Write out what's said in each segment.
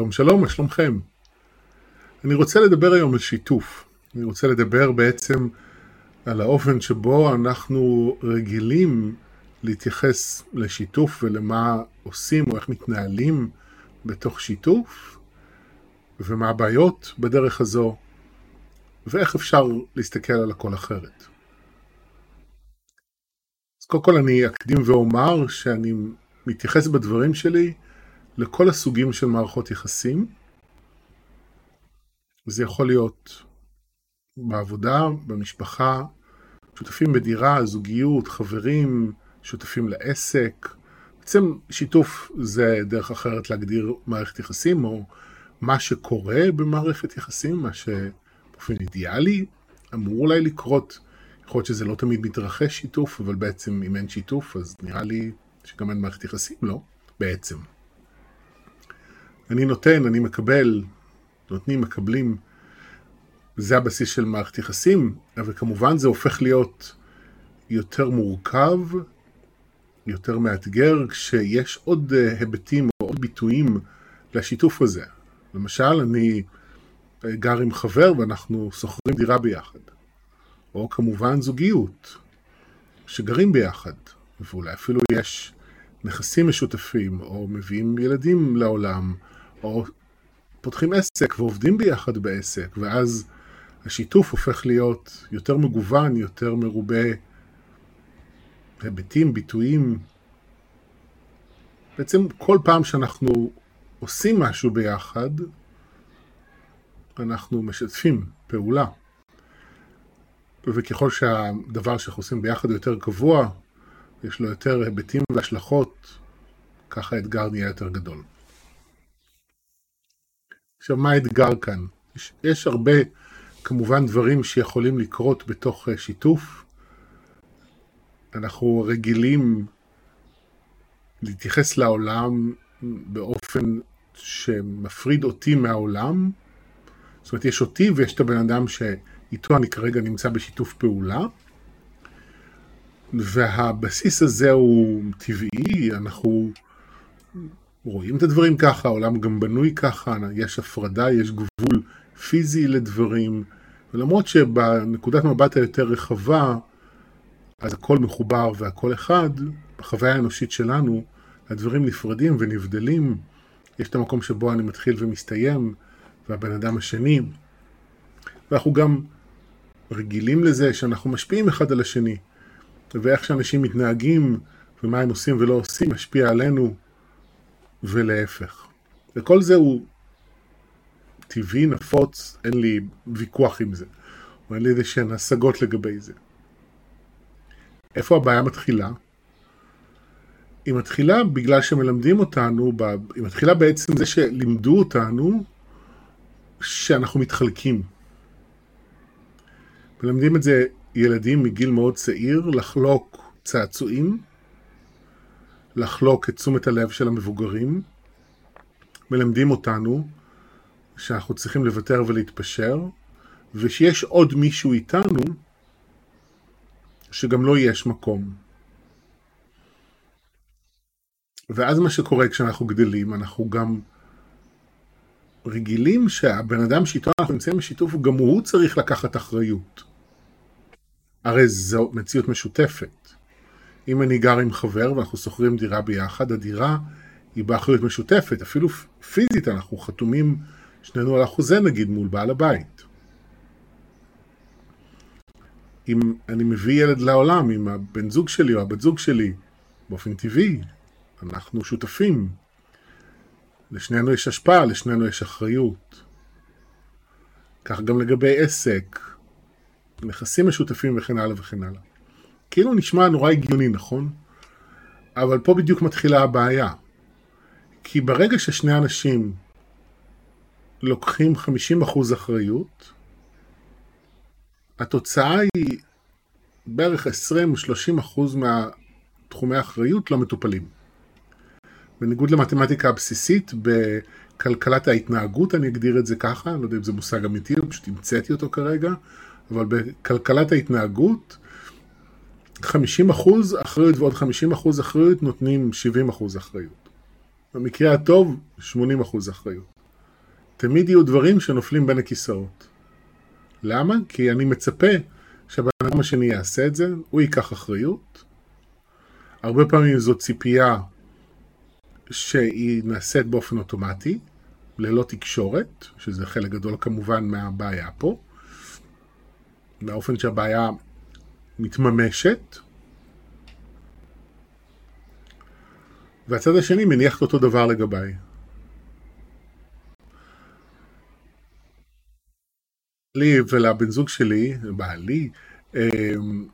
שלום שלום, מה שלומכם? אני רוצה לדבר היום על שיתוף. אני רוצה לדבר בעצם על האופן שבו אנחנו רגילים להתייחס לשיתוף ולמה עושים או איך מתנהלים בתוך שיתוף ומה הבעיות בדרך הזו ואיך אפשר להסתכל על הכל אחרת. אז קודם כל אני אקדים ואומר שאני מתייחס בדברים שלי לכל הסוגים של מערכות יחסים. זה יכול להיות בעבודה, במשפחה, שותפים בדירה, זוגיות, חברים, שותפים לעסק. בעצם שיתוף זה דרך אחרת להגדיר מערכת יחסים, או מה שקורה במערכת יחסים, מה שבאופן אידיאלי אמור אולי לקרות. יכול להיות שזה לא תמיד מתרחש שיתוף, אבל בעצם אם אין שיתוף, אז נראה לי שגם אין מערכת יחסים, לא, בעצם. אני נותן, אני מקבל, נותנים, מקבלים, זה הבסיס של מערכת יחסים, אבל כמובן זה הופך להיות יותר מורכב, יותר מאתגר, כשיש עוד אה, היבטים או עוד ביטויים לשיתוף הזה. למשל, אני גר עם חבר ואנחנו שוכרים דירה ביחד. או כמובן זוגיות, שגרים ביחד, ואולי אפילו יש נכסים משותפים, או מביאים ילדים לעולם, או פותחים עסק ועובדים ביחד בעסק, ואז השיתוף הופך להיות יותר מגוון, יותר מרובה היבטים, ביטויים. בעצם כל פעם שאנחנו עושים משהו ביחד, אנחנו משתפים פעולה. וככל שהדבר שאנחנו עושים ביחד הוא יותר קבוע, יש לו יותר היבטים והשלכות, ככה האתגר נהיה יותר גדול. עכשיו, מה האתגר כאן? יש, יש הרבה, כמובן, דברים שיכולים לקרות בתוך אה, שיתוף. אנחנו רגילים להתייחס לעולם באופן שמפריד אותי מהעולם. זאת אומרת, יש אותי ויש את הבן אדם שאיתו אני כרגע נמצא בשיתוף פעולה. והבסיס הזה הוא טבעי, אנחנו רואים את הדברים ככה, העולם גם בנוי ככה, יש הפרדה, יש גבול פיזי לדברים, ולמרות שבנקודת מבט היותר רחבה, אז הכל מחובר והכל אחד, בחוויה האנושית שלנו, הדברים נפרדים ונבדלים, יש את המקום שבו אני מתחיל ומסתיים, והבן אדם השני, ואנחנו גם רגילים לזה שאנחנו משפיעים אחד על השני, ואיך שאנשים מתנהגים ומה הם עושים ולא עושים משפיע עלינו ולהפך. וכל זה הוא טבעי, נפוץ, אין לי ויכוח עם זה, או אין לי איזה שהן השגות לגבי זה. איפה הבעיה מתחילה? היא מתחילה בגלל שמלמדים אותנו, היא מתחילה בעצם זה שלימדו אותנו שאנחנו מתחלקים. מלמדים את זה ילדים מגיל מאוד צעיר לחלוק צעצועים, לחלוק את תשומת הלב של המבוגרים. מלמדים אותנו שאנחנו צריכים לוותר ולהתפשר, ושיש עוד מישהו איתנו שגם לא יש מקום. ואז מה שקורה כשאנחנו גדלים, אנחנו גם רגילים שהבן אדם שאיתו אנחנו נמצאים בשיתוף, גם הוא צריך לקחת אחריות. הרי זו מציאות משותפת. אם אני גר עם חבר ואנחנו שוכרים דירה ביחד, הדירה היא באחריות משותפת, אפילו פיזית אנחנו חתומים שנינו על החוזה נגיד מול בעל הבית. אם אני מביא ילד לעולם עם הבן זוג שלי או הבת זוג שלי, באופן טבעי, אנחנו שותפים. לשנינו יש השפעה, לשנינו יש אחריות. כך גם לגבי עסק, נכסים משותפים וכן הלאה וכן הלאה. כאילו נשמע נורא הגיוני, נכון? אבל פה בדיוק מתחילה הבעיה. כי ברגע ששני אנשים לוקחים 50% אחריות, התוצאה היא בערך 20-30% מהתחומי האחריות לא מטופלים. בניגוד למתמטיקה הבסיסית, בכלכלת ההתנהגות, אני אגדיר את זה ככה, אני לא יודע אם זה מושג אמיתי, פשוט המצאתי אותו כרגע, אבל בכלכלת ההתנהגות, 50 אחוז אחריות ועוד 50 אחוז אחריות נותנים 70 אחוז אחריות. במקרה הטוב, 80 אחוז אחריות. תמיד יהיו דברים שנופלים בין הכיסאות. למה? כי אני מצפה שהבן אדם השני יעשה את זה, הוא ייקח אחריות. הרבה פעמים זו ציפייה שהיא נעשית באופן אוטומטי, ללא תקשורת, שזה חלק גדול כמובן מהבעיה פה, באופן שהבעיה מתממשת, והצד השני מניח את אותו דבר לגביי. לי ולבן זוג שלי, בעלי, אמ,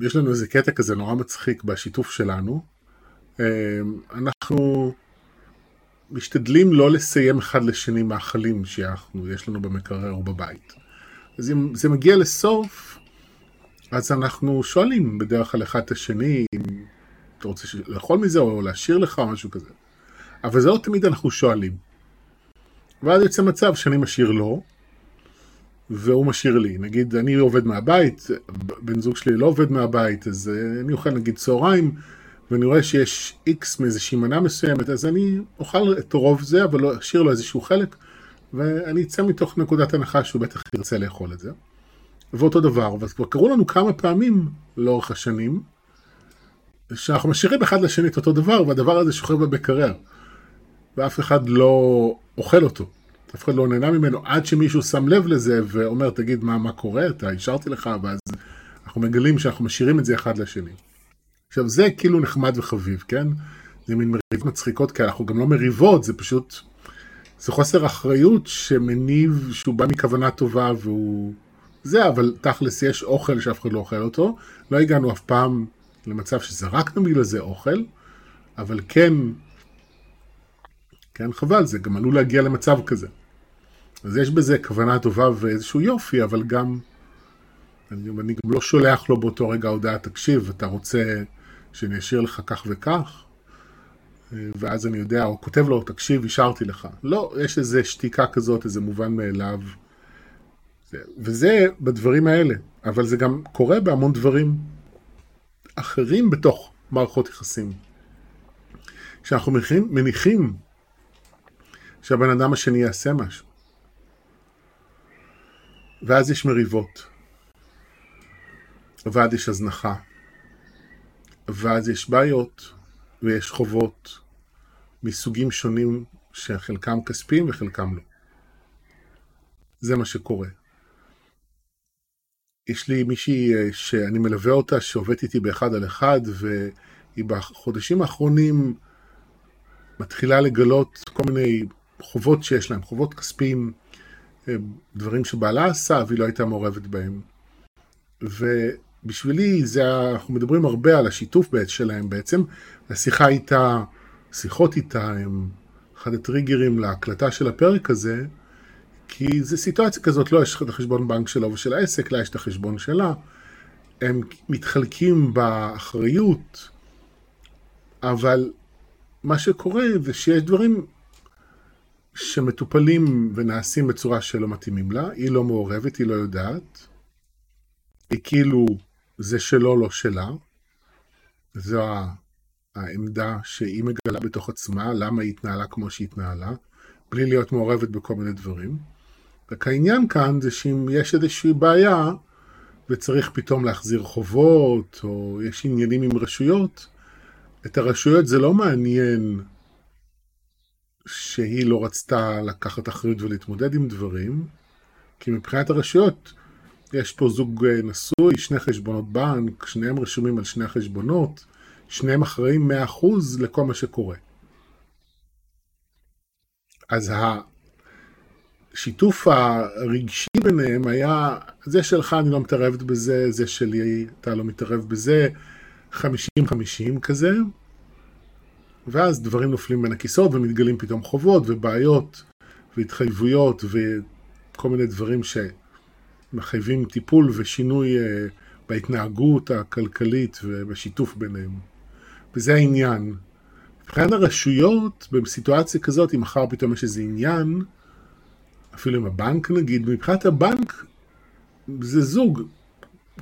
יש לנו איזה קטע כזה נורא מצחיק בשיתוף שלנו. אמ, אנחנו משתדלים לא לסיים אחד לשני מאכלים שיש לנו במקרר או בבית. אז אם זה מגיע לסוף, אז אנחנו שואלים בדרך כלל אחד את השני אם אתה רוצה לאכול מזה או להשאיר לך או משהו כזה. אבל זה לא תמיד אנחנו שואלים. ואז יוצא מצב שאני משאיר לו, והוא משאיר לי. נגיד, אני עובד מהבית, בן זוג שלי לא עובד מהבית, אז אה, אני אוכל נגיד צהריים, ואני רואה שיש איקס מאיזושהי מנה מסוימת, אז אני אוכל את רוב זה, אבל לא אשאיר לו איזשהו חלק, ואני אצא מתוך נקודת הנחה שהוא בטח ירצה לאכול את זה. ואותו דבר, ואז כבר קרו לנו כמה פעמים לאורך השנים, שאנחנו משאירים אחד לשני את אותו דבר, והדבר הזה שוכב במקרר, ואף אחד לא אוכל אותו. אף אחד לא נהנה ממנו עד שמישהו שם לב לזה ואומר, תגיד, מה, מה קורה? אתה השארתי לך, ואז אנחנו מגלים שאנחנו משאירים את זה אחד לשני. עכשיו, זה כאילו נחמד וחביב, כן? זה מין מריבות מצחיקות כאלה, אנחנו גם לא מריבות, זה פשוט... זה חוסר אחריות שמניב, שהוא בא מכוונה טובה והוא... זה, אבל תכלס יש אוכל שאף אחד לא אוכל אותו. לא הגענו אף פעם למצב שזרקנו בגלל זה אוכל, אבל כן, כן, חבל, זה גם עלול להגיע למצב כזה. אז יש בזה כוונה טובה ואיזשהו יופי, אבל גם, אני, אני גם לא שולח לו באותו רגע הודעה, תקשיב, אתה רוצה שאני אשאיר לך כך וכך? ואז אני יודע, או כותב לו, תקשיב, השארתי לך. לא, יש איזו שתיקה כזאת, איזה מובן מאליו. וזה בדברים האלה, אבל זה גם קורה בהמון דברים אחרים בתוך מערכות יחסים. כשאנחנו מניחים, מניחים שהבן אדם השני יעשה משהו. ואז יש מריבות, ואז יש הזנחה, ואז יש בעיות, ויש חובות מסוגים שונים שחלקם כספיים וחלקם לא. זה מה שקורה. יש לי מישהי אה, שאני מלווה אותה שעובדת איתי באחד על אחד והיא בחודשים האחרונים מתחילה לגלות כל מיני חובות שיש להם, חובות כספיים, אה, דברים שבעלה עשה והיא לא הייתה מעורבת בהם. ובשבילי זה, אנחנו מדברים הרבה על השיתוף שלהם בעצם, השיחה איתה, שיחות איתה הם אחד הטריגרים להקלטה של הפרק הזה, כי זו סיטואציה כזאת, לא יש את החשבון בנק שלו ושל העסק, לה יש את החשבון שלה. הם מתחלקים באחריות, אבל מה שקורה זה שיש דברים שמטופלים ונעשים בצורה שלא מתאימים לה, היא לא מעורבת, היא לא יודעת, היא כאילו זה שלו, לא שלה, זו העמדה שהיא מגלה בתוך עצמה, למה היא התנהלה כמו שהיא התנהלה, בלי להיות מעורבת בכל מיני דברים. רק העניין כאן זה שאם יש איזושהי בעיה וצריך פתאום להחזיר חובות, או יש עניינים עם רשויות, את הרשויות זה לא מעניין שהיא לא רצתה לקחת אחריות ולהתמודד עם דברים, כי מבחינת הרשויות יש פה זוג נשוי, שני חשבונות בנק, שניהם רשומים על שני החשבונות, שניהם אחראים 100% לכל מה שקורה. אז השיתוף הרגשי ביניהם היה, זה שלך אני לא מתערבת בזה, זה שלי אתה לא מתערב בזה, 50-50 כזה, ואז דברים נופלים בין הכיסאות ומתגלים פתאום חובות ובעיות והתחייבויות וכל מיני דברים שמחייבים טיפול ושינוי אה, בהתנהגות הכלכלית ובשיתוף ביניהם. וזה העניין. מבחינת הרשויות, בסיטואציה כזאת, אם מחר פתאום יש איזה עניין, אפילו עם הבנק נגיד, מבחינת הבנק זה זוג,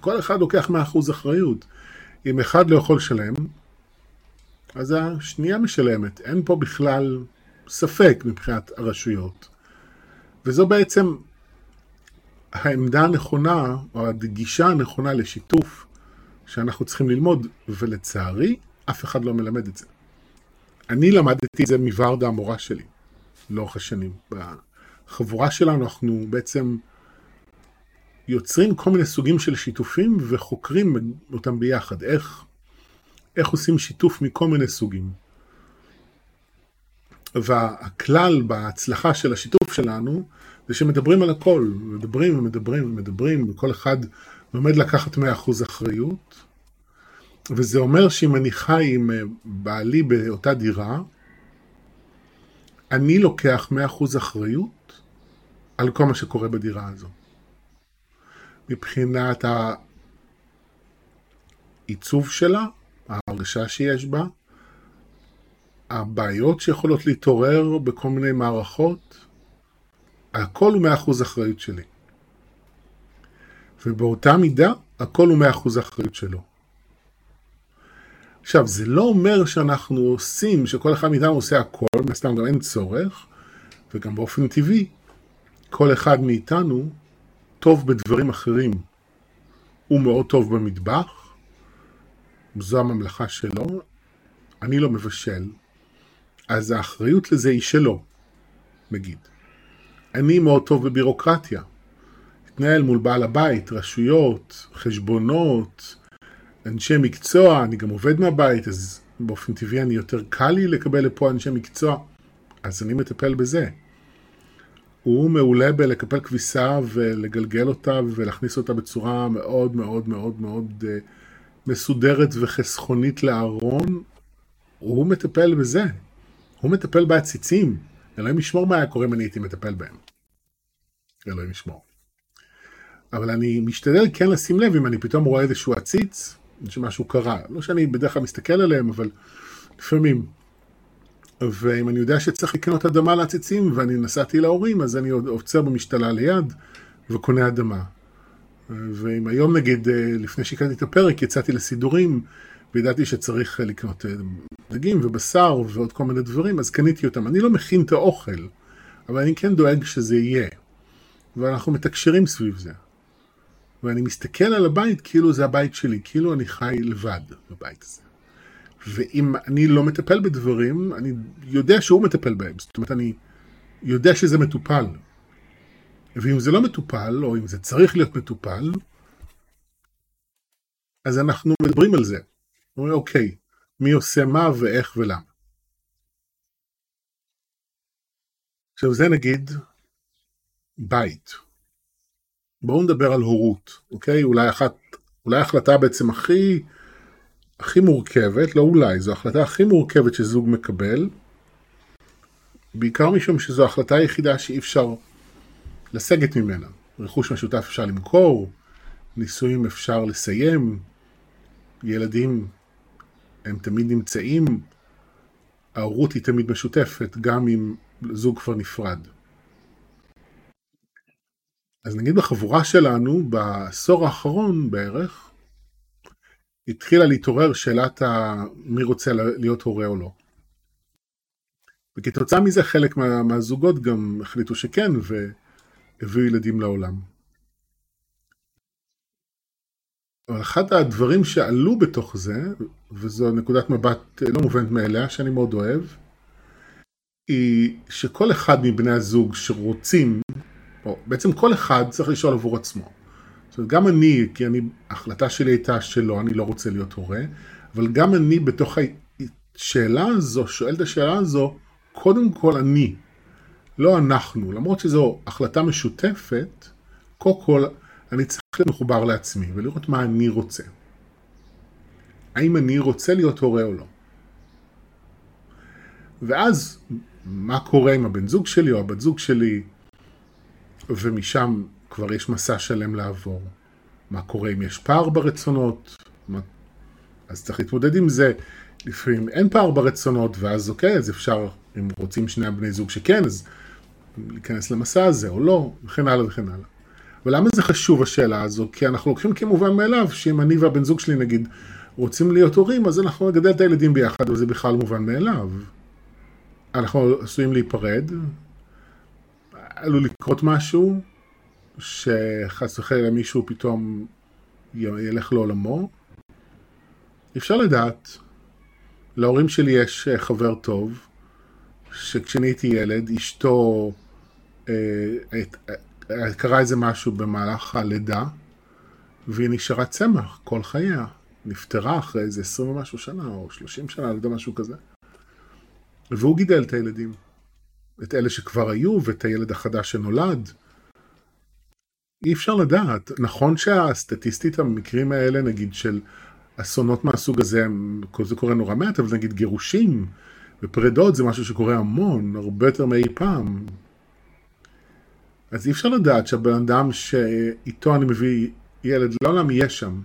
כל אחד לוקח 100% אחריות. אם אחד לא יכול לשלם, אז השנייה משלמת. אין פה בכלל ספק מבחינת הרשויות. וזו בעצם העמדה הנכונה, או הגישה הנכונה לשיתוף שאנחנו צריכים ללמוד, ולצערי, אף אחד לא מלמד את זה. אני למדתי את זה מוורדה המורה שלי, לאורך השנים. בחבורה שלנו אנחנו בעצם יוצרים כל מיני סוגים של שיתופים וחוקרים אותם ביחד. איך, איך עושים שיתוף מכל מיני סוגים. והכלל בהצלחה של השיתוף שלנו זה שמדברים על הכל, מדברים ומדברים ומדברים, וכל אחד לומד לקחת 100% אחריות. וזה אומר שאם אני חי עם אה, בעלי באותה דירה, אני לוקח 100% אחריות על כל מה שקורה בדירה הזו. מבחינת העיצוב שלה, ההרגשה שיש בה, הבעיות שיכולות להתעורר בכל מיני מערכות, הכל הוא מאה אחוז אחריות שלי. ובאותה מידה, הכל הוא מאה אחוז אחריות שלו. עכשיו, זה לא אומר שאנחנו עושים, שכל אחד מאיתנו עושה הכל, מסתם גם אין צורך, וגם באופן טבעי, כל אחד מאיתנו טוב בדברים אחרים. הוא מאוד טוב במטבח, זו הממלכה שלו, אני לא מבשל, אז האחריות לזה היא שלו, נגיד. אני מאוד טוב בבירוקרטיה. התנהל מול בעל הבית, רשויות, חשבונות, אנשי מקצוע, אני גם עובד מהבית, אז באופן טבעי אני יותר קל לי לקבל לפה אנשי מקצוע, אז אני מטפל בזה. הוא מעולה בלקפל כביסה ולגלגל אותה ולהכניס אותה בצורה מאוד מאוד מאוד מאוד אה, מסודרת וחסכונית לארון. הוא מטפל בזה. הוא מטפל בעציצים. אלוהים ישמור מה היה קורה אם אני הייתי מטפל בהם. אלוהים ישמור. אבל אני משתדל כן לשים לב אם אני פתאום רואה איזשהו עציץ, שמשהו קרה. לא שאני בדרך כלל מסתכל עליהם, אבל לפעמים. ואם אני יודע שצריך לקנות אדמה לעציצים ואני נסעתי להורים, אז אני עוצר במשתלה ליד וקונה אדמה. ואם היום נגיד, לפני שהקראתי את הפרק, יצאתי לסידורים, וידעתי שצריך לקנות דגים ובשר ועוד כל מיני דברים, אז קניתי אותם. אני לא מכין את האוכל, אבל אני כן דואג שזה יהיה. ואנחנו מתקשרים סביב זה. ואני מסתכל על הבית כאילו זה הבית שלי, כאילו אני חי לבד בבית הזה. ואם אני לא מטפל בדברים, אני יודע שהוא מטפל בהם. זאת אומרת, אני יודע שזה מטופל. ואם זה לא מטופל, או אם זה צריך להיות מטופל, אז אנחנו מדברים על זה. אומרים, אוקיי, מי עושה מה ואיך ולמה. עכשיו זה נגיד בית. בואו נדבר על הורות, אוקיי? אולי אחת, אולי ההחלטה בעצם הכי, הכי מורכבת, לא אולי, זו ההחלטה הכי מורכבת שזוג מקבל, בעיקר משום שזו ההחלטה היחידה שאי אפשר לסגת ממנה. רכוש משותף אפשר למכור, נישואים אפשר לסיים, ילדים הם תמיד נמצאים, ההורות היא תמיד משותפת, גם אם זוג כבר נפרד. אז נגיד בחבורה שלנו, בעשור האחרון בערך, התחילה להתעורר שאלת ה... מי רוצה להיות הורה או לא. וכתוצאה מזה חלק מה... מהזוגות גם החליטו שכן, והביאו ילדים לעולם. אבל אחד הדברים שעלו בתוך זה, וזו נקודת מבט לא מובנת מאליה, שאני מאוד אוהב, היא שכל אחד מבני הזוג שרוצים, או בעצם כל אחד צריך לשאול עבור עצמו. זאת אומרת, גם אני, כי אני, ההחלטה שלי הייתה שלא, אני לא רוצה להיות הורה, אבל גם אני בתוך השאלה הזו, שואל את השאלה הזו, קודם כל אני, לא אנחנו, למרות שזו החלטה משותפת, קודם כל אני צריך להיות מחובר לעצמי ולראות מה אני רוצה. האם אני רוצה להיות הורה או לא. ואז, מה קורה עם הבן זוג שלי או הבת זוג שלי, ומשם כבר יש מסע שלם לעבור. מה קורה אם יש פער ברצונות? מה... אז צריך להתמודד עם זה. לפעמים אין פער ברצונות, ואז אוקיי, אז אפשר, אם רוצים שני הבני זוג שכן, אז להיכנס למסע הזה או לא, וכן הלאה וכן הלאה. ולמה זה חשוב השאלה הזו? כי אנחנו לוקחים כמובן מאליו שאם אני והבן זוג שלי נגיד רוצים להיות הורים, אז אנחנו נגדל את הילדים ביחד, וזה בכלל מובן מאליו. אנחנו עשויים להיפרד. עלול לקרות משהו, שחס וחלילה מישהו פתאום ילך לעולמו. אפשר לדעת. להורים שלי יש אה, חבר טוב, שכשאני הייתי ילד, אשתו, אה, אה, קרה איזה משהו במהלך הלידה, והיא נשארה צמח כל חייה. נפטרה אחרי איזה 20 ומשהו שנה, או 30 שנה, לא יודע, משהו כזה. והוא גידל את הילדים. את אלה שכבר היו, ואת הילד החדש שנולד. אי אפשר לדעת. נכון שהסטטיסטית המקרים האלה, נגיד של אסונות מהסוג הזה, זה קורה נורא מעט, אבל נגיד גירושים ופרידות זה משהו שקורה המון, הרבה יותר מאי פעם. אז אי אפשר לדעת שהבן אדם שאיתו אני מביא ילד לעולם יהיה שם.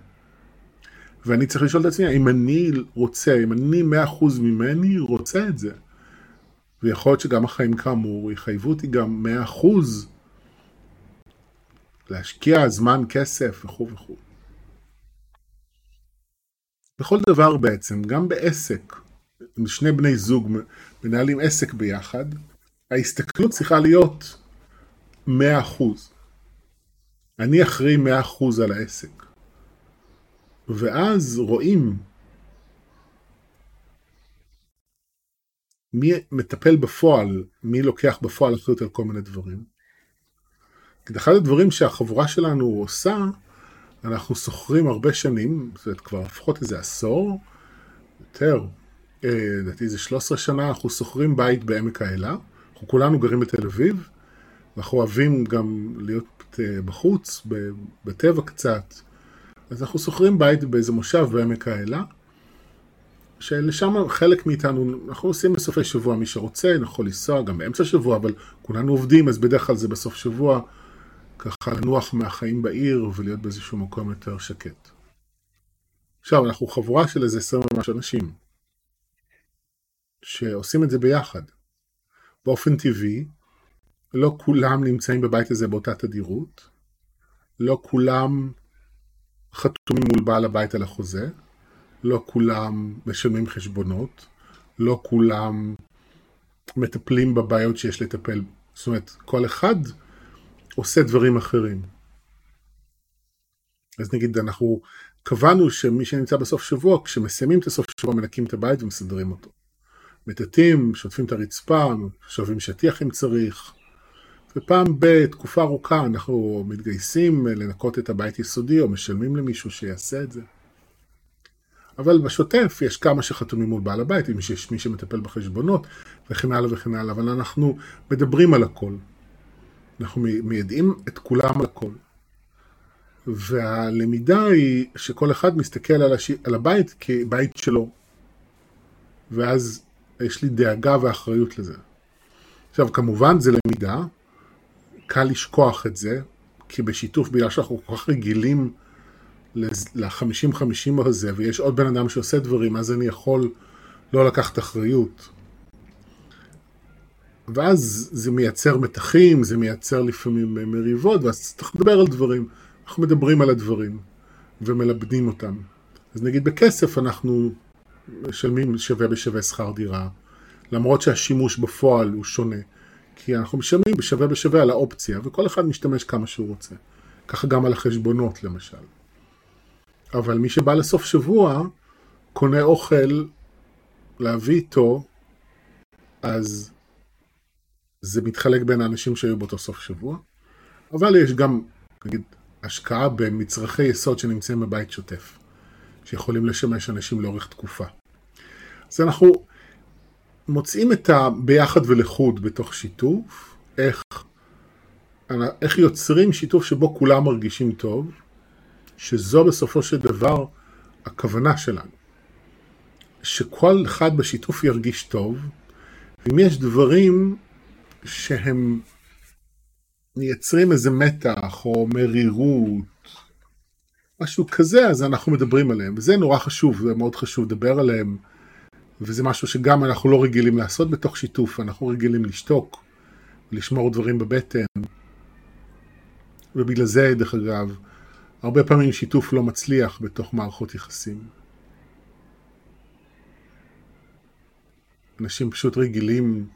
ואני צריך לשאול את עצמי, אם אני רוצה, אם אני מאה אחוז ממני רוצה את זה. ויכול להיות שגם החיים כאמור יחייבו אותי גם מאה אחוז להשקיע זמן, כסף וכו' וכו'. בכל דבר בעצם, גם בעסק, אם שני בני זוג מנהלים עסק ביחד, ההסתכלות צריכה להיות 100%. אני אחראי 100% על העסק. ואז רואים מי מטפל בפועל, מי לוקח בפועל אחריות על כל מיני דברים. אחד הדברים שהחבורה שלנו עושה, אנחנו שוכרים הרבה שנים, זאת אומרת כבר לפחות איזה עשור, יותר, אה, לדעתי זה 13 שנה, אנחנו שוכרים בית בעמק האלה, אנחנו כולנו גרים בתל אביב, אנחנו אוהבים גם להיות אה, בחוץ, בטבע קצת, אז אנחנו שוכרים בית באיזה מושב בעמק האלה, שלשם חלק מאיתנו, אנחנו עושים בסופי שבוע מי שרוצה, יכול לנסוע גם באמצע שבוע, אבל כולנו עובדים, אז בדרך כלל זה בסוף שבוע. ככה לנוח מהחיים בעיר ולהיות באיזשהו מקום יותר שקט. עכשיו, אנחנו חבורה של איזה עשרים ומשהו אנשים שעושים את זה ביחד. באופן טבעי, לא כולם נמצאים בבית הזה באותה תדירות, לא כולם חתומים מול בעל הבית על החוזה, לא כולם משלמים חשבונות, לא כולם מטפלים בבעיות שיש לטפל. זאת אומרת, כל אחד עושה דברים אחרים. אז נגיד אנחנו קבענו שמי שנמצא בסוף שבוע, כשמסיימים את הסוף שבוע מנקים את הבית ומסדרים אותו. מטאטאים, שוטפים את הרצפה, שואבים שטיח אם צריך. ופעם בתקופה ארוכה אנחנו מתגייסים לנקות את הבית יסודי או משלמים למישהו שיעשה את זה. אבל בשוטף יש כמה שחתומים מול בעל הבית, אם יש מי שמטפל בחשבונות וכן הלאה וכן הלאה, אבל אנחנו מדברים על הכל. אנחנו מיידעים את כולם על הכל. והלמידה היא שכל אחד מסתכל על, הש... על הבית כבית שלו. ואז יש לי דאגה ואחריות לזה. עכשיו, כמובן זה למידה, קל לשכוח את זה, כי בשיתוף, בגלל שאנחנו כל כך רגילים ל-50-50 הזה, ויש עוד בן אדם שעושה דברים, אז אני יכול לא לקחת אחריות. ואז זה מייצר מתחים, זה מייצר לפעמים מריבות, ואז צריך לדבר על דברים. אנחנו מדברים על הדברים ומלבדים אותם. אז נגיד בכסף אנחנו משלמים שווה בשווה שכר דירה, למרות שהשימוש בפועל הוא שונה. כי אנחנו משלמים בשווה בשווה על האופציה, וכל אחד משתמש כמה שהוא רוצה. ככה גם על החשבונות למשל. אבל מי שבא לסוף שבוע, קונה אוכל להביא איתו, אז זה מתחלק בין האנשים שהיו באותו סוף שבוע, אבל יש גם, נגיד, השקעה במצרכי יסוד שנמצאים בבית שוטף, שיכולים לשמש אנשים לאורך תקופה. אז אנחנו מוצאים את הביחד ולחוד בתוך שיתוף, איך, איך יוצרים שיתוף שבו כולם מרגישים טוב, שזו בסופו של דבר הכוונה שלנו. שכל אחד בשיתוף ירגיש טוב, ואם יש דברים שהם מייצרים איזה מתח או מרירות, משהו כזה, אז אנחנו מדברים עליהם, וזה נורא חשוב, זה מאוד חשוב לדבר עליהם, וזה משהו שגם אנחנו לא רגילים לעשות בתוך שיתוף, אנחנו רגילים לשתוק, לשמור דברים בבטן, ובגלל זה, דרך אגב, הרבה פעמים שיתוף לא מצליח בתוך מערכות יחסים. אנשים פשוט רגילים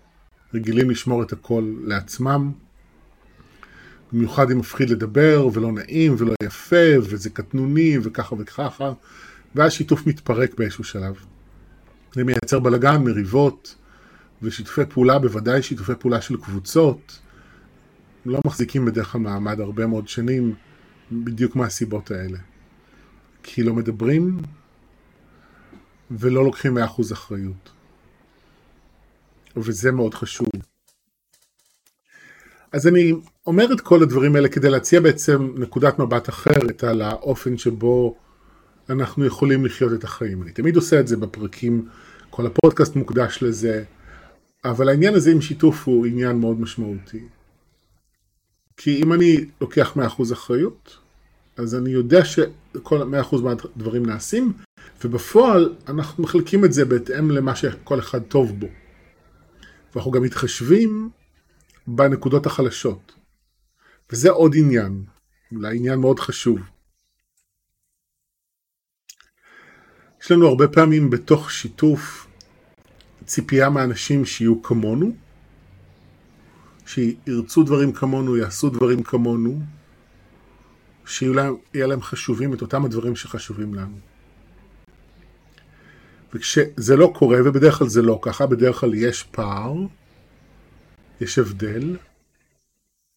רגילים לשמור את הכל לעצמם, במיוחד אם מפחיד לדבר, ולא נעים, ולא יפה, וזה קטנוני, וככה וככה, ואז שיתוף מתפרק באיזשהו שלב. זה מייצר בלגן, מריבות, ושיתופי פעולה, בוודאי שיתופי פעולה של קבוצות, לא מחזיקים בדרך כלל מעמד הרבה מאוד שנים, בדיוק מהסיבות האלה. כי לא מדברים, ולא לוקחים 100% אחריות. וזה מאוד חשוב. אז אני אומר את כל הדברים האלה כדי להציע בעצם נקודת מבט אחרת על האופן שבו אנחנו יכולים לחיות את החיים. אני תמיד עושה את זה בפרקים, כל הפודקאסט מוקדש לזה, אבל העניין הזה עם שיתוף הוא עניין מאוד משמעותי. כי אם אני לוקח 100% אחריות, אז אני יודע שכל 100% מהדברים נעשים, ובפועל אנחנו מחלקים את זה בהתאם למה שכל אחד טוב בו. ואנחנו גם מתחשבים בנקודות החלשות. וזה עוד עניין, אולי עניין מאוד חשוב. יש לנו הרבה פעמים בתוך שיתוף ציפייה מאנשים שיהיו כמונו, שירצו דברים כמונו, יעשו דברים כמונו, שיהיה להם, חשובים את אותם הדברים שחשובים לנו. וכשזה לא קורה, ובדרך כלל זה לא ככה, בדרך כלל יש פער, יש הבדל,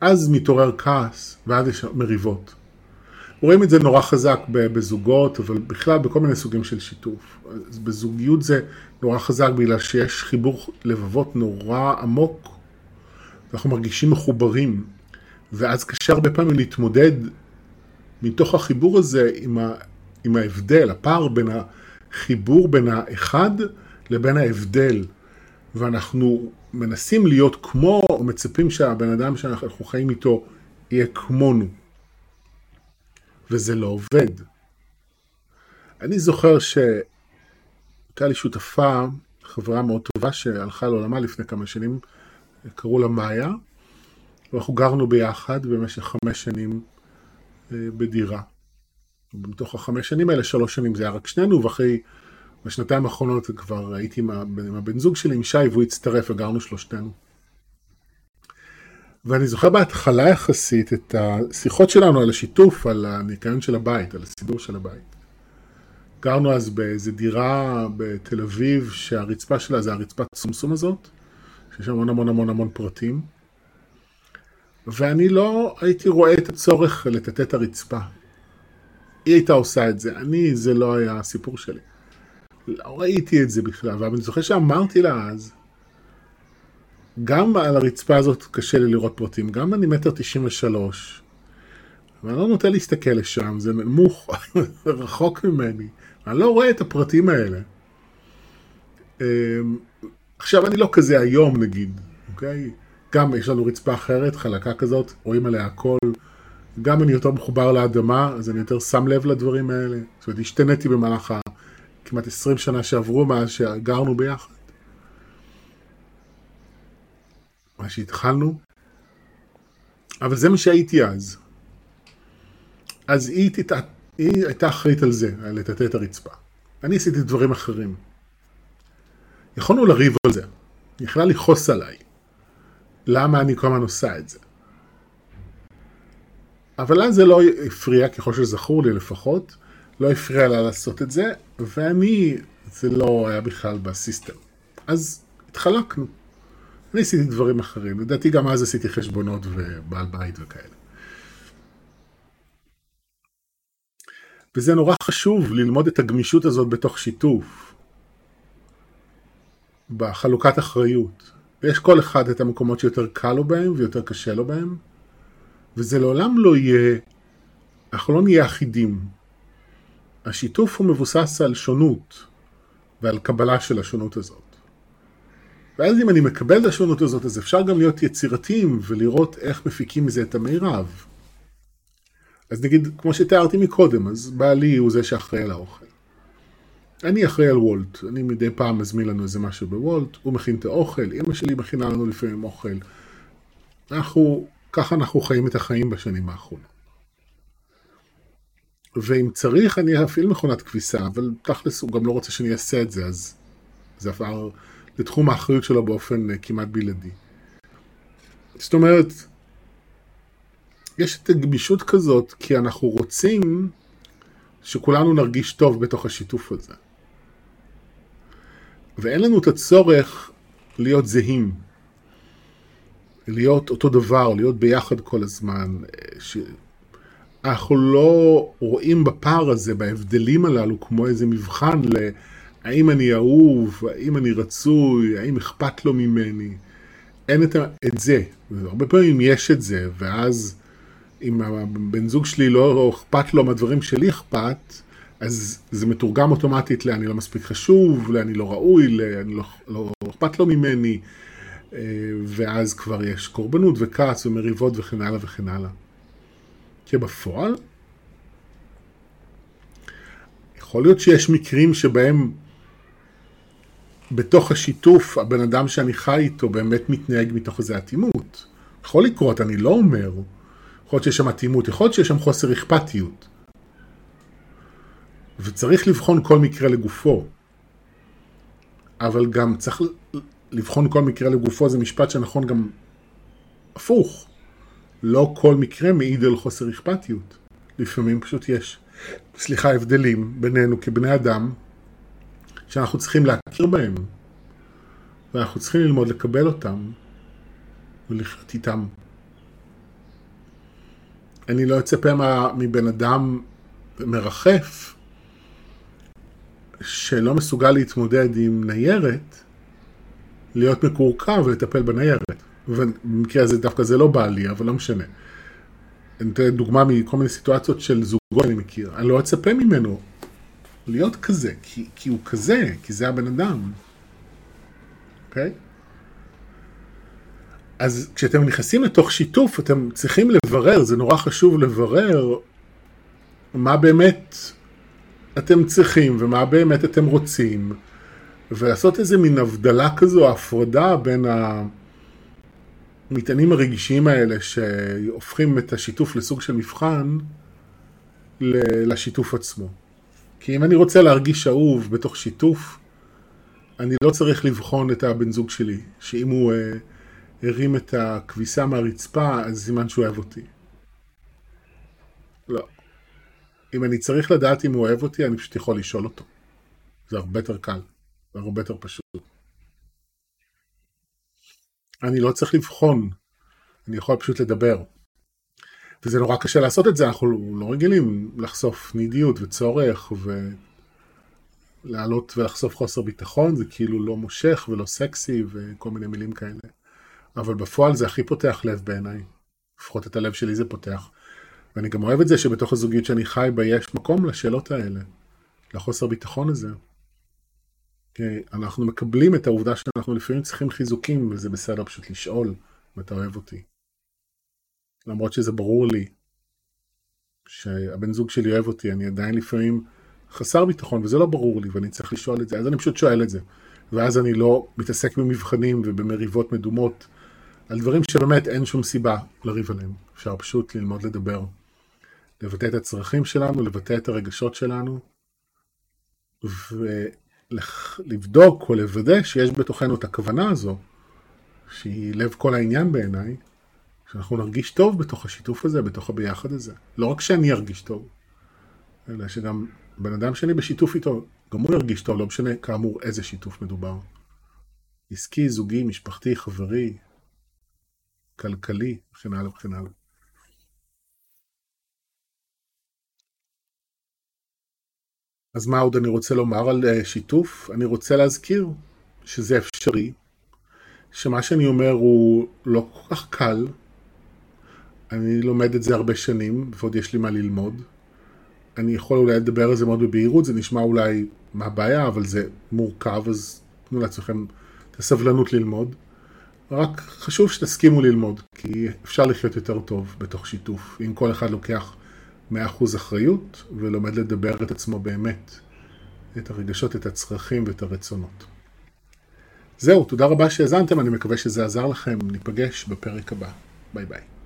אז מתעורר כעס, ואז יש מריבות. רואים את זה נורא חזק בזוגות, אבל בכלל בכל מיני סוגים של שיתוף. אז בזוגיות זה נורא חזק בגלל שיש חיבור לבבות נורא עמוק, ואנחנו מרגישים מחוברים, ואז קשה הרבה פעמים להתמודד מתוך החיבור הזה עם, ה, עם ההבדל, הפער בין החיבור בין האחד לבין ההבדל. ואנחנו מנסים להיות כמו, או מצפים שהבן אדם שאנחנו חיים איתו יהיה כמונו. וזה לא עובד. אני זוכר שהייתה לי שותפה, חברה מאוד טובה שהלכה לעולמה לפני כמה שנים, קראו לה מאיה, ואנחנו גרנו ביחד במשך חמש שנים אה, בדירה. בתוך החמש שנים האלה, שלוש שנים זה היה רק שנינו, ואחרי, בשנתיים האחרונות כבר הייתי עם הבן זוג שלי, עם שי, והוא הצטרף וגרנו שלושתנו. ואני זוכר בהתחלה יחסית את השיחות שלנו על השיתוף, על הניקיון של הבית, על הסידור של הבית. גרנו אז באיזה דירה בתל אביב, שהרצפה שלה זה הרצפת סומסום הזאת, שיש המון המון המון המון פרטים. ואני לא הייתי רואה את הצורך לטאטא את הרצפה. היא הייתה עושה את זה, אני, זה לא היה הסיפור שלי. לא ראיתי את זה בכלל, ואני זוכר שאמרתי לה אז, גם על הרצפה הזאת קשה לי לראות פרטים, גם אני מטר תשעים ושלוש, ואני לא נוטה להסתכל לשם, זה נמוך, רחוק ממני, אני לא רואה את הפרטים האלה. אמ, עכשיו אני לא כזה היום נגיד, אוקיי? גם יש לנו רצפה אחרת, חלקה כזאת, רואים עליה הכל. גם אני יותר מחובר לאדמה, אז אני יותר שם לב לדברים האלה. זאת אומרת, השתניתי במהלך הכמעט 20 שנה שעברו מאז שגרנו ביחד. מה שהתחלנו. אבל זה מה שהייתי אז. אז היא, תת... היא הייתה אחראית על זה, על לטאטא את הרצפה. אני עשיתי דברים אחרים. יכולנו לריב על זה. היא יכלה לכעוס עליי. למה אני כל הזמן עושה את זה? אבל אז זה לא הפריע, ככל שזכור לי לפחות, לא הפריע לה לעשות את זה, ואני, זה לא היה בכלל בסיסטם. אז התחלקנו. אני עשיתי דברים אחרים, לדעתי גם אז עשיתי חשבונות ובעל בית וכאלה. וזה נורא חשוב ללמוד את הגמישות הזאת בתוך שיתוף, בחלוקת אחריות. ויש כל אחד את המקומות שיותר קל לו בהם ויותר קשה לו בהם, וזה לעולם לא יהיה, אנחנו לא נהיה אחידים. השיתוף הוא מבוסס על שונות ועל קבלה של השונות הזאת. ואז אם אני מקבל את השונות הזאת, אז אפשר גם להיות יצירתיים ולראות איך מפיקים מזה את המירב. אז נגיד, כמו שתיארתי מקודם, אז בעלי הוא זה שאחראי על האוכל. אני אחראי על וולט, אני מדי פעם מזמין לנו איזה משהו בוולט, הוא מכין את האוכל, אמא שלי מכינה לנו לפעמים אוכל. אנחנו, ככה אנחנו חיים את החיים בשנים האחרונות. ואם צריך אני אפעיל מכונת כביסה, אבל תכלס הוא גם לא רוצה שאני אעשה את זה, אז זה עבר לתחום האחריות שלו באופן אה, כמעט בלעדי. זאת אומרת, יש את הגמישות כזאת כי אנחנו רוצים שכולנו נרגיש טוב בתוך השיתוף הזה. ואין לנו את הצורך להיות זהים, להיות אותו דבר, להיות ביחד כל הזמן. ש... אנחנו לא רואים בפער הזה, בהבדלים הללו, כמו איזה מבחן להאם אני אהוב, האם אני רצוי, האם אכפת לו ממני. אין את, את זה. הרבה פעמים יש את זה, ואז אם הבן זוג שלי לא אכפת לו מהדברים שלי אכפת, אז זה מתורגם אוטומטית לאני לא מספיק חשוב, לאני לא ראוי, לאני לא, לא אכפת לו ממני, אה, ואז כבר יש קורבנות וכעס ומריבות וכן הלאה וכן הלאה. כי בפועל, יכול להיות שיש מקרים שבהם בתוך השיתוף הבן אדם שאני חי איתו באמת מתנהג מתוך איזו אטימות. יכול לקרות, אני לא אומר. יכול להיות שיש שם אטימות, יכול להיות שיש שם חוסר אכפתיות. וצריך לבחון כל מקרה לגופו. אבל גם צריך לבחון כל מקרה לגופו, זה משפט שנכון גם הפוך. לא כל מקרה מעיד על חוסר אכפתיות. לפעמים פשוט יש, סליחה, הבדלים בינינו כבני אדם, שאנחנו צריכים להכיר בהם, ואנחנו צריכים ללמוד לקבל אותם ולחיות איתם. אני לא אצפה מבן אדם מרחף שלא מסוגל להתמודד עם ניירת, להיות מקורקע ולטפל בניירת. ובמקרה הזה דווקא זה לא בא לי, אבל לא משנה. אני אתן דוגמה מכל מיני סיטואציות של זוגות אני מכיר. אני לא אצפה ממנו להיות כזה, כי, כי הוא כזה, כי זה הבן אדם. אוקיי? Okay? אז כשאתם נכנסים לתוך שיתוף, אתם צריכים לברר, זה נורא חשוב לברר מה באמת אתם צריכים ומה באמת אתם רוצים, ולעשות איזה מין הבדלה כזו, הפרדה בין המטענים הרגישיים האלה שהופכים את השיתוף לסוג של מבחן, לשיתוף עצמו. כי אם אני רוצה להרגיש אהוב בתוך שיתוף, אני לא צריך לבחון את הבן זוג שלי, שאם הוא אה, הרים את הכביסה מהרצפה, אז סימן שהוא אוהב אותי. לא. אם אני צריך לדעת אם הוא אוהב אותי, אני פשוט יכול לשאול אותו. זה הרבה יותר קל, זה הרבה יותר פשוט. אני לא צריך לבחון, אני יכול פשוט לדבר. וזה נורא קשה לעשות את זה, אנחנו לא רגילים לחשוף נידיות וצורך ולעלות ולחשוף חוסר ביטחון, זה כאילו לא מושך ולא סקסי וכל מיני מילים כאלה. אבל בפועל זה הכי פותח לב בעיניי. לפחות את הלב שלי זה פותח. ואני גם אוהב את זה שבתוך הזוגיות שאני חי בה יש מקום לשאלות האלה, לחוסר ביטחון הזה. אנחנו מקבלים את העובדה שאנחנו לפעמים צריכים חיזוקים, וזה בסדר פשוט לשאול אם אתה אוהב אותי. למרות שזה ברור לי שהבן זוג שלי אוהב אותי, אני עדיין לפעמים חסר ביטחון, וזה לא ברור לי, ואני צריך לשאול את זה, אז אני פשוט שואל את זה. ואז אני לא מתעסק במבחנים ובמריבות מדומות על דברים שבאמת אין שום סיבה לריב עליהם. אפשר פשוט ללמוד לדבר. לבטא את הצרכים שלנו, לבטא את הרגשות שלנו, ולבדוק או לוודא שיש בתוכנו את הכוונה הזו, שהיא לב כל העניין בעיניי, שאנחנו נרגיש טוב בתוך השיתוף הזה, בתוך הביחד הזה. לא רק שאני ארגיש טוב, אלא שגם בן אדם שאני בשיתוף איתו, גם הוא ירגיש טוב, לא משנה כאמור איזה שיתוף מדובר. עסקי, זוגי, משפחתי, חברי, כלכלי, וכן הלאה וכן הלאה. אז מה עוד אני רוצה לומר על אה, שיתוף? אני רוצה להזכיר שזה אפשרי, שמה שאני אומר הוא לא כל כך קל, אני לומד את זה הרבה שנים, ועוד יש לי מה ללמוד. אני יכול אולי לדבר על זה מאוד בבהירות, זה נשמע אולי מה הבעיה, אבל זה מורכב, אז תנו לעצמכם את הסבלנות ללמוד. רק חשוב שתסכימו ללמוד, כי אפשר לחיות יותר טוב בתוך שיתוף, אם כל אחד לוקח 100% אחריות ולומד לדבר את עצמו באמת, את הרגשות, את הצרכים ואת הרצונות. זהו, תודה רבה שהאזנתם, אני מקווה שזה עזר לכם, ניפגש בפרק הבא. ביי ביי.